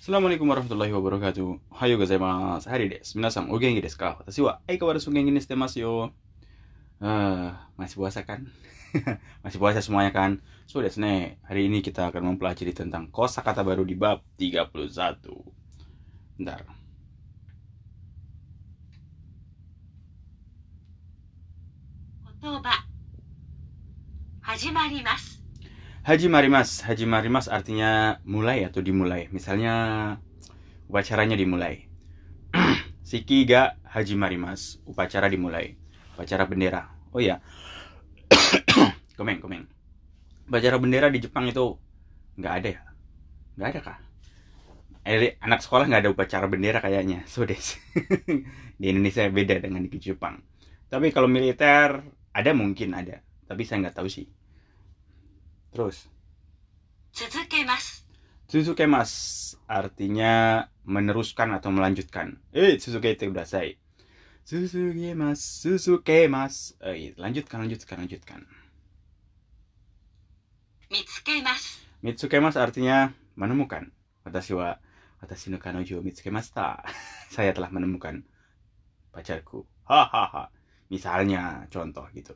Assalamualaikum warahmatullahi wabarakatuh. Hayo gozaimasu. Hari desu. Minasan o genki desu ka? Watashi wa aikawarazu genki ni shite masu yo. Ah, masih puasa kan? masih puasa semuanya kan? So desu ne. Hari ini kita akan mempelajari tentang kosakata baru di bab 31. Bentar. Kotoba. Hajimarimasu. Haji marimas, haji marimas artinya mulai atau dimulai. Misalnya upacaranya dimulai. Siki ga haji marimas, upacara dimulai. Upacara bendera. Oh iya. komeng, komeng. Upacara bendera di Jepang itu nggak ada ya? Nggak ada kah? Eh, anak sekolah nggak ada upacara bendera kayaknya. So des. di Indonesia beda dengan di Jepang. Tapi kalau militer ada mungkin ada. Tapi saya nggak tahu sih. Terus. Tsuzukemas. Tsuzukemas artinya meneruskan atau melanjutkan. Eh, Suzuki itu kudasai. Suzuki mas, Suzuki mas. Eh, iya, lanjutkan, lanjutkan, lanjutkan. Mitsuke mas, artinya menemukan. Watashi wa watashi no kanojo ta. Saya telah menemukan pacarku. Hahaha. Misalnya contoh gitu.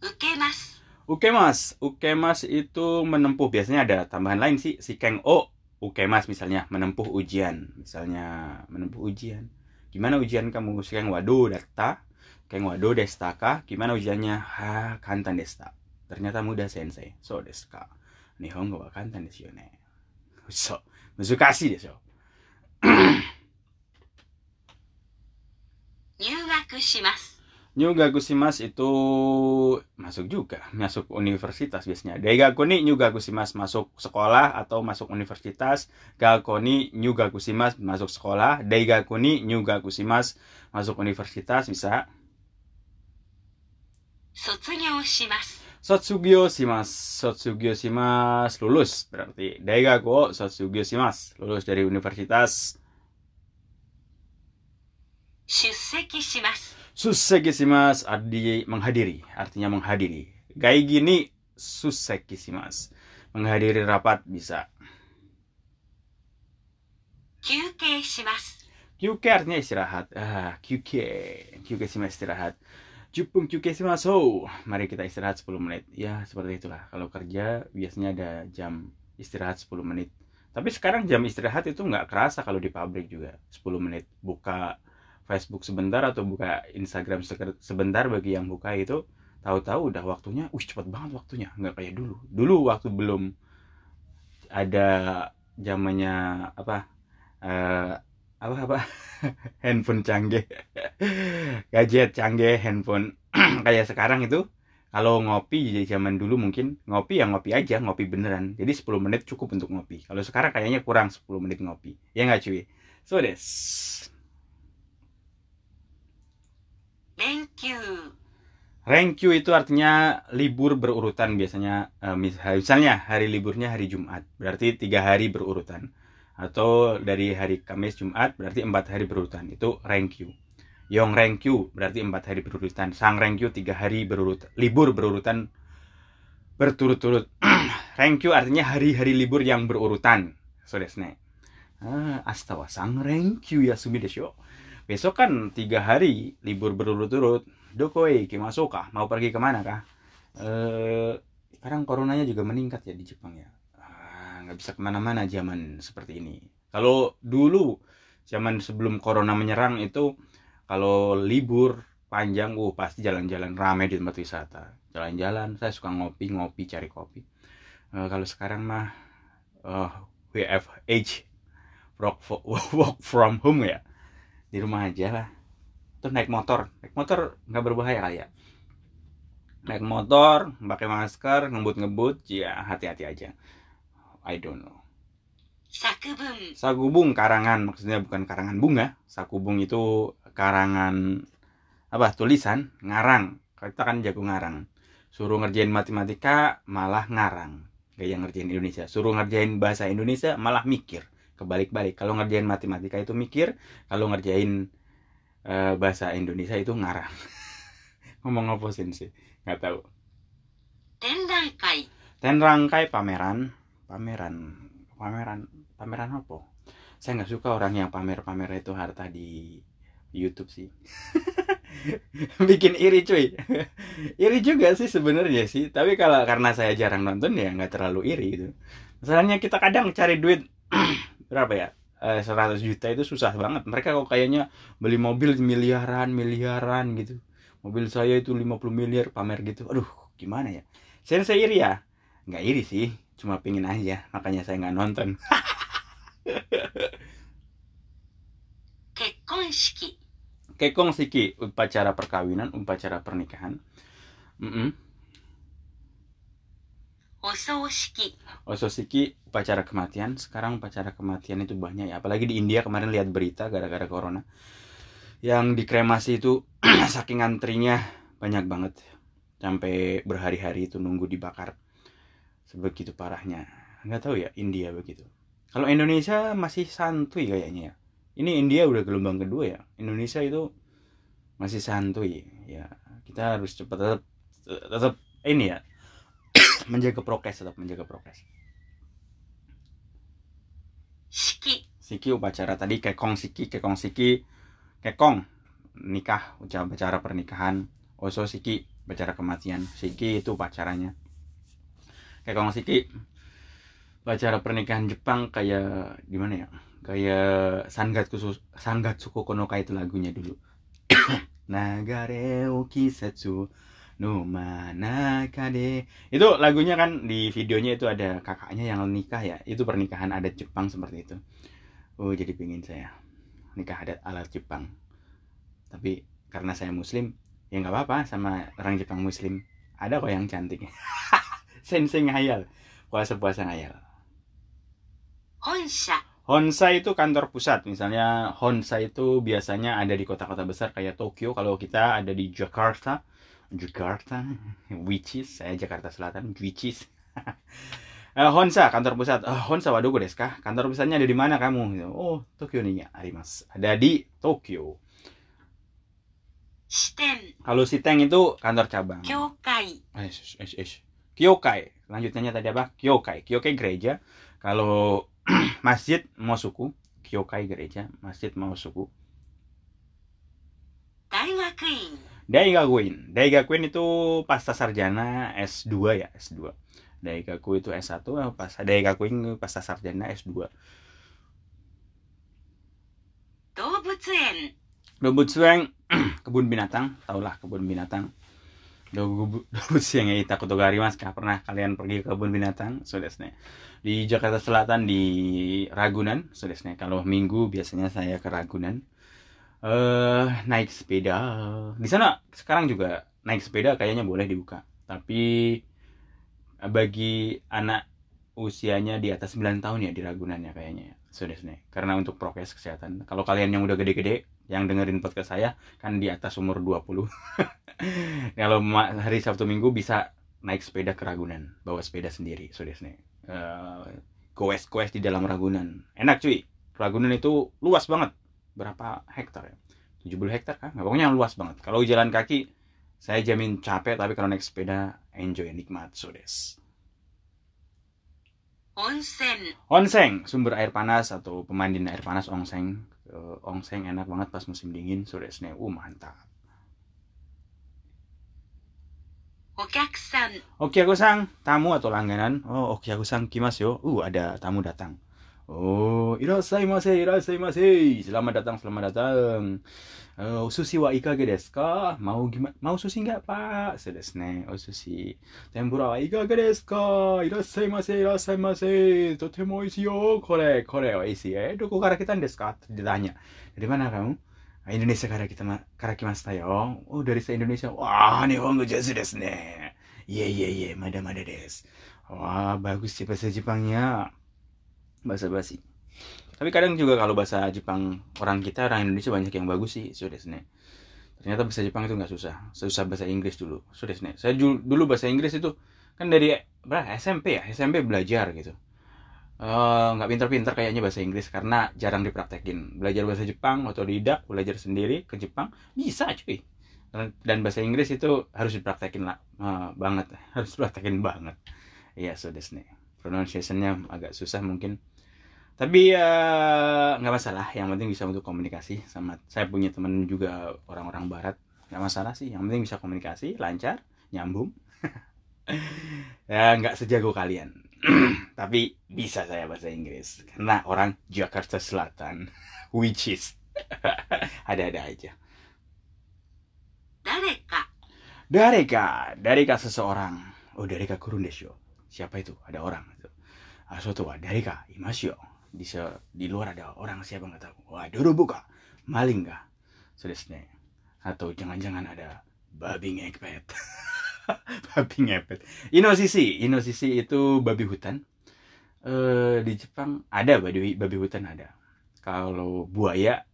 受けます。 Ukemas, ukemas itu menempuh. Biasanya ada tambahan lain sih. Si keng o, ukemas misalnya menempuh ujian. Misalnya menempuh ujian. Gimana ujian kamu? Si keng wado data. Keng wado desta ka? Gimana ujiannya? Ha, kantan desta. Ternyata mudah sensei. So desu ka. Nihongo wa kantan desu yo ne. So, muzukashi desu. 入学します。 New Nyugakushimas itu masuk juga, masuk universitas biasanya. Daigakuni nyugakushimas masuk sekolah atau masuk universitas. Gakoni nyugakushimas masuk sekolah. Daigakuni nyugakushimas masuk universitas bisa. Sotsugyo Simas. Sotsugyo Simas lulus berarti. Daigaku sotsugyo Simas lulus dari universitas. Shusseki shimasu susekisimas adi menghadiri artinya menghadiri kayak gini susekisimas menghadiri rapat bisa kyukei shimasu QK artinya istirahat ah QK, QK si shimasu istirahat Jepung mas, so Mari kita istirahat 10 menit. Ya, seperti itulah. Kalau kerja biasanya ada jam istirahat 10 menit. Tapi sekarang jam istirahat itu nggak kerasa kalau di pabrik juga. 10 menit buka, Facebook sebentar atau buka Instagram sebentar bagi yang buka itu tahu-tahu udah waktunya, wih cepet banget waktunya, nggak kayak dulu. Dulu waktu belum ada zamannya apa eh, apa apa handphone canggih, gadget canggih, handphone kayak sekarang itu kalau ngopi di zaman dulu mungkin ngopi ya ngopi aja, ngopi beneran. Jadi 10 menit cukup untuk ngopi. Kalau sekarang kayaknya kurang 10 menit ngopi. Ya nggak cuy? So des. Renkyu itu artinya libur berurutan biasanya eh, mis- misalnya hari liburnya hari Jumat berarti tiga hari berurutan atau dari hari Kamis Jumat berarti empat hari berurutan itu Renkyu. Yong Renkyu berarti empat hari berurutan. Sang Renkyu tiga hari berurutan libur berurutan berturut-turut. Renkyu artinya hari-hari libur yang berurutan. So desu ne. Ah, asta wa sang Renkyu yasumi desho. Besok kan tiga hari libur berurut-urut. Doko ikimasu kah? Mau pergi ke mana kah? Eh, sekarang coronanya juga meningkat ya di Jepang ya. Ah, nggak bisa ke mana-mana zaman seperti ini. Kalau dulu zaman sebelum corona menyerang itu kalau libur panjang, uh pasti jalan-jalan ramai di tempat wisata. Jalan-jalan, saya suka ngopi-ngopi, cari kopi. Eh, kalau sekarang mah eh, WFH, work from home ya, di rumah aja lah. Terus naik motor. Naik motor nggak berbahaya kali ya? Naik motor pakai masker ngebut-ngebut ya hati-hati aja. I don't know. 作文。sakubung karangan. Maksudnya bukan karangan bunga. Sakubung itu karangan apa tulisan. Ngarang. Kita kan jago ngarang. Suruh ngerjain matematika malah ngarang. Kayak yang ngerjain Indonesia. Suruh ngerjain bahasa Indonesia malah mikir kebalik-balik. Kalau ngerjain matematika itu mikir kalau ngerjain e, bahasa Indonesia itu ngarang. Ngomong apa sih sih? nggak tahu. Ten rangkai. Ten rangkai pameran. Pameran. Pameran. Pameran apa? Saya nggak suka orang yang pamer-pamer itu harta di YouTube sih. Bikin iri cuy. Iri juga sih sebenarnya sih. Tapi kalau karena saya jarang nonton ya nggak terlalu iri gitu. Masalahnya kita kadang cari duit. berapa ya eh, 100 juta itu susah banget mereka kok kayaknya beli mobil miliaran miliaran gitu mobil saya itu 50 miliar pamer gitu aduh gimana ya saya saya iri ya nggak iri sih cuma pingin aja makanya saya nggak nonton 結婚式 kekong siki upacara perkawinan upacara pernikahan Mm-mm. お 葬式。Ososiki upacara kematian. Sekarang upacara kematian itu banyak ya. Apalagi di India kemarin lihat berita gara-gara corona. Yang dikremasi itu saking antrinya banyak banget. Sampai berhari-hari itu nunggu dibakar. Sebegitu parahnya. Nggak tahu ya India begitu. Kalau Indonesia masih santuy kayaknya ya. Ini India udah gelombang kedua ya. Indonesia itu masih santuy ya. Kita harus cepat tetap tetap ini ya menjaga prokes tetap menjaga prokes. 式 Siki upacara tadi kekong siki kekong siki kekong. Nikah upacara pernikahan. Oso siki upacara kematian. Siki itu upacaranya. Kekong siki upacara pernikahan Jepang kayak gimana ya? Kayak sangatsu sangatsuko konoka itu lagunya dulu. Nagare o kisetsu no manaka de. Itu lagunya kan di videonya itu ada kakaknya yang nikah ya. Itu pernikahan adat Jepang seperti itu. Oh jadi pingin saya nikah adat ala Jepang. Tapi karena saya muslim ya nggak apa-apa sama orang Jepang muslim. Ada kok yang cantik. Sensei ngayal. Puasa puasa ngayal. 本社 Honsa itu kantor pusat. Misalnya Honsa itu biasanya ada di kota-kota besar kayak Tokyo. Kalau kita ada di Jakarta, Jakarta, which is saya Jakarta Selatan, which is eh, Honsa kantor pusat. Uh, Honsa waduh gue deska. Kantor pusatnya ada di mana kamu? Gitu. Oh, Tokyo nih ya, Arimas. Ada di Tokyo. Shiten. Kalau Shiten itu kantor cabang. Kyokai. Eh, eh, eh. Kyokai. Lanjutannya tadi apa? Kyokai. Kyokai gereja. Kalau masjid mau suku, Kyokai gereja, masjid mau suku. Daiga Queen. Daiga Queen itu pasta sarjana S2 ya, S2. queen itu S1, eh, pasta Daikakuin pasta sarjana S2. Dobutsuen. Dobutsuen, kebun binatang, tahulah kebun binatang. Dobutsuen ya eh, Takutogari Mas, kah pernah kalian pergi ke kebun binatang? Sudesne. Di Jakarta Selatan di Ragunan, sudesne. Kalau minggu biasanya saya ke Ragunan eh naik sepeda. Di sana sekarang juga naik sepeda kayaknya boleh dibuka. Tapi eh, bagi anak usianya di atas 9 tahun ya di Ragunan ya kayaknya ya. Sudah Karena untuk prokes kesehatan. Kalau kalian yang udah gede-gede yang dengerin podcast saya kan di atas umur 20. Kalau hari Sabtu Minggu bisa naik sepeda ke Ragunan, bawa sepeda sendiri, sudah uh, goes-goes di dalam Ragunan. Enak cuy. Ragunan itu luas banget berapa hektar ya 70 hektar kan nggak pokoknya luas banget kalau jalan kaki saya jamin capek tapi kalau naik sepeda enjoy nikmat sudes. Onsen. onsen sumber air panas atau pemandian air panas onsen, uh, eh, enak banget pas musim dingin sore desnya uh mantap Oke, aku sang tamu atau langganan. Oh, Oke Aku Sang kimas yo. Uh, ada tamu datang. Oh, irasaimase, irasaimase. Selamat datang, selamat datang. Oh, sushi wa ikage desu ka? Mau gimana? Mau sushi nggak, Pak? Ne. Oh, sushi. Tempura wa ikage desu ka? Irasaimase, irasaimase. Totemo oishii yo. Kore, kore oishii eh. Doko kara kita desu ka? Ditanya. Dari mana kamu? Ah, Indonesia kara kita kara kimasta yo. Oh, dari se Indonesia. Wah, nihongo jutsu desu ne. Iya, iya, iya. Mada, mada desu. Wah, bagus sih bahasa Jepangnya. Bahasa basi. Tapi kadang juga kalau bahasa Jepang orang kita, orang Indonesia banyak yang bagus sih. Sudah Ternyata bahasa Jepang itu nggak susah. Susah bahasa Inggris dulu. Sudah Saya ju- dulu bahasa Inggris itu kan dari berapa SMP ya? SMP belajar gitu. Eh, nggak pinter-pinter kayaknya bahasa Inggris karena jarang dipraktekin. Belajar bahasa Jepang otodidak, belajar sendiri ke Jepang bisa cuy. Dan- bahasa Inggris itu harus dipraktekin lah eh, banget, harus dipraktekin banget. Iya sudah pronunciationnya agak susah mungkin tapi ya nggak masalah yang penting bisa untuk komunikasi sama saya punya teman juga orang-orang barat nggak masalah sih yang penting bisa komunikasi lancar nyambung ya nggak sejago kalian tapi bisa saya bahasa Inggris karena orang Jakarta Selatan which is ada-ada aja 誰か、Dareka, Dareka seseorang. Oh, Dareka kurun desyo. Siapa itu? Ada orang. Ah, suatu wa Dareka imasyo. Di di luar ada orang siapa nggak tahu. Wah, dulu buka. Maling kah? Sudah Atau jangan-jangan ada babi ngepet. babi ngepet. Inosisi, inosisi itu babi hutan. Eh di Jepang ada babi babi hutan ada. Kalau buaya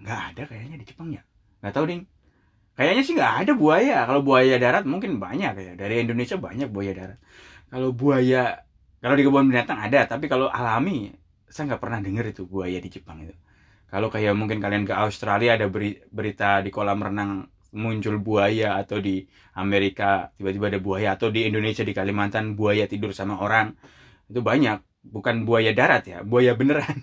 nggak ada kayaknya di Jepang ya. Nggak tahu ding. Kayaknya sih nggak ada buaya. Kalau buaya darat mungkin banyak ya. Dari Indonesia banyak buaya darat. Kalau buaya, kalau di kebun binatang ada. Tapi kalau alami, saya nggak pernah dengar itu buaya di Jepang itu. Kalau kayak mungkin kalian ke Australia ada beri- berita di kolam renang muncul buaya atau di Amerika tiba-tiba ada buaya atau di Indonesia di Kalimantan buaya tidur sama orang itu banyak bukan buaya darat ya buaya beneran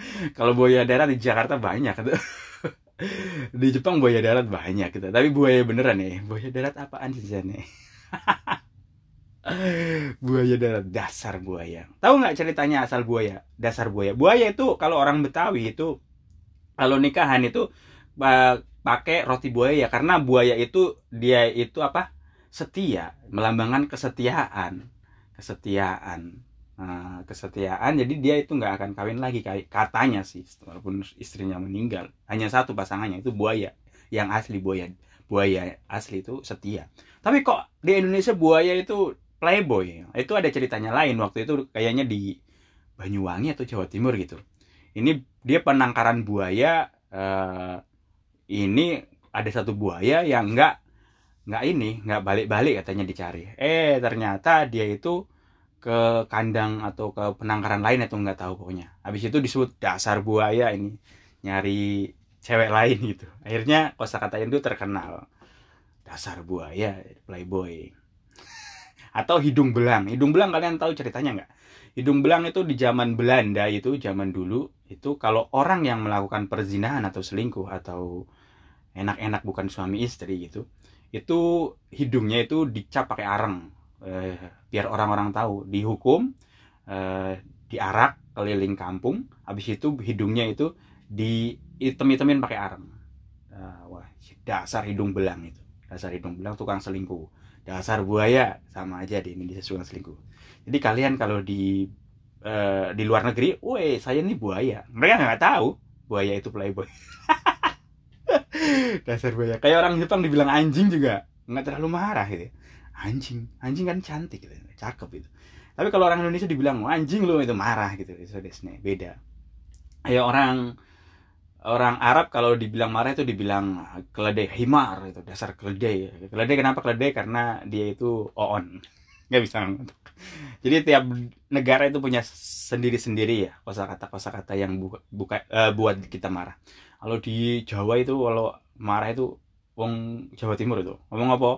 kalau buaya darat di Jakarta banyak di Jepang buaya darat banyak gitu. Tapi buaya beneran nih. Buaya darat apaan sih sana? buaya darat dasar buaya. Tahu nggak ceritanya asal buaya? Dasar buaya. Buaya itu kalau orang Betawi itu kalau nikahan itu pa- pakai roti buaya karena buaya itu dia itu apa? Setia, melambangkan kesetiaan. Kesetiaan. Nah, kesetiaan jadi dia itu nggak akan kawin lagi katanya sih walaupun istrinya meninggal hanya satu pasangannya itu buaya yang asli buaya buaya asli itu setia tapi kok di Indonesia buaya itu playboy. Itu ada ceritanya lain. Waktu itu kayaknya di Banyuwangi atau Jawa Timur gitu. Ini dia penangkaran buaya eh, ini ada satu buaya yang nggak nggak ini nggak balik-balik katanya dicari. Eh ternyata dia itu ke kandang atau ke penangkaran lain atau nggak tahu pokoknya. Habis itu disebut dasar buaya ini nyari cewek lain gitu. Akhirnya kosakata itu terkenal. Dasar buaya playboy atau hidung belang. Hidung belang kalian tahu ceritanya nggak? Hidung belang itu di zaman Belanda itu zaman dulu itu kalau orang yang melakukan perzinahan atau selingkuh atau enak-enak bukan suami istri gitu itu hidungnya itu dicap pakai areng eh, biar orang-orang tahu. Dihukum eh, diarak keliling kampung habis itu hidungnya itu di item-itemin pakai areng. Nah, wah dasar hidung belang itu. Dasar hidung belang tukang selingkuh dasar buaya sama aja di Indonesia tukang selingkuh. Jadi kalian kalau di eh, di luar negeri, weh saya nih buaya. Mereka nggak tahu buaya itu playboy. Dasar buaya. Kayak orang Jepang dibilang anjing juga. Nggak terlalu marah gitu. Anjing anjing kan cantik gitu. Cakep itu tapi kalau orang Indonesia dibilang anjing lo itu marah gitu. Itu desne beda. Kayak orang orang Arab kalau dibilang marah itu dibilang keledai himar itu dasar keledai. Keledai kenapa keledai? Karena dia itu oon. Nggak bisa jadi tiap negara itu punya sendiri-sendiri ya kosakata kosakata yang buka, buka eh, buat kita marah. Kalau di Jawa itu kalau marah itu wong Jawa Timur itu ngomong apa?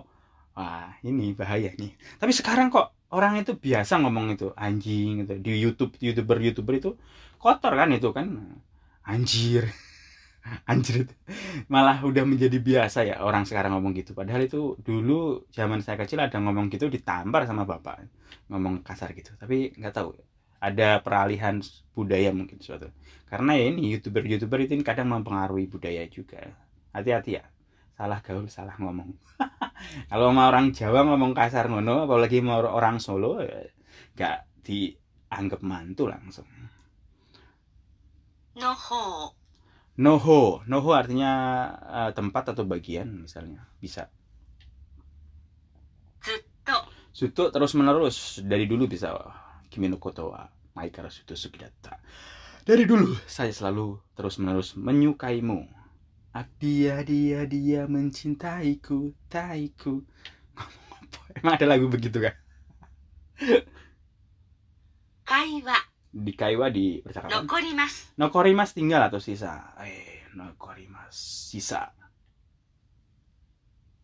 Wah ini bahaya nih. Tapi sekarang kok orang itu biasa ngomong itu anjing gitu. Di YouTube youtuber youtuber itu kotor kan itu kan? Anjir anjir malah udah menjadi biasa ya orang sekarang ngomong gitu. Padahal itu dulu zaman saya kecil ada ngomong gitu ditampar sama bapak. Ngomong kasar gitu. Tapi nggak tahu ada peralihan budaya mungkin suatu. Karena ya ini youtuber youtuber itu kadang mempengaruhi budaya juga. Hati-hati ya. Salah gaul salah ngomong. Kalau mau orang Jawa ngomong kasar ngono apalagi mau orang Solo ya, nggak dianggap mantu langsung. の方、noho. Noho artinya uh, tempat atau bagian misalnya. Bisa. Suto. Suto terus menerus. Dari dulu bisa. Kimi no koto wa maikara suto sukidatta dari dulu saya selalu terus menerus menyukaimu. Dia dia dia mencintaiku taiku emang ada lagu begitu kan? Kaiwa di Kaiwa di percakapan. Nokorimas. Nokorimas tinggal atau sisa? Eh, nokorimas sisa.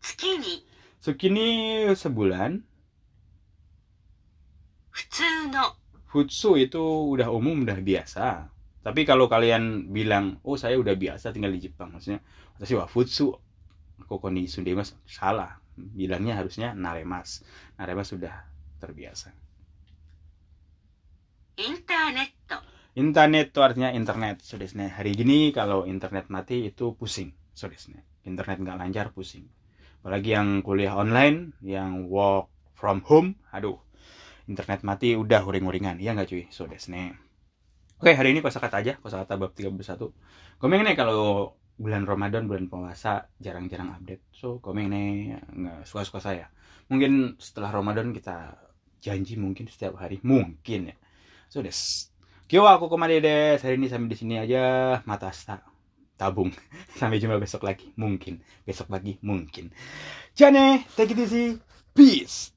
Tsukini. Tsukini sebulan. Futsu no. Futsu itu udah umum, udah biasa. Tapi kalau kalian bilang, oh saya udah biasa tinggal di Jepang, maksudnya, atau wa futsu kokoni sundemas, salah. Bilangnya harusnya naremas. Naremas sudah terbiasa internet. Internet itu artinya internet sodesne hari gini kalau internet mati itu pusing sodesne internet nggak lancar pusing. Apalagi yang kuliah online yang work from home aduh. Internet mati udah huring-huringan ya nggak cuy? So oke hari ini kosakata aja kosakata bab 31 komeng nih kalau bulan Ramadan bulan puasa jarang-jarang update. So komeng nih nggak suka-suka saya. Mungkin setelah Ramadan kita janji mungkin setiap hari. Mungkin ya. So des. Kyo aku ke mana des. Hari ini sampai di sini aja. Mata asta. Tabung. Sampai jumpa besok lagi. Mungkin. Besok lagi. Mungkin. Jane. Take it easy. Peace.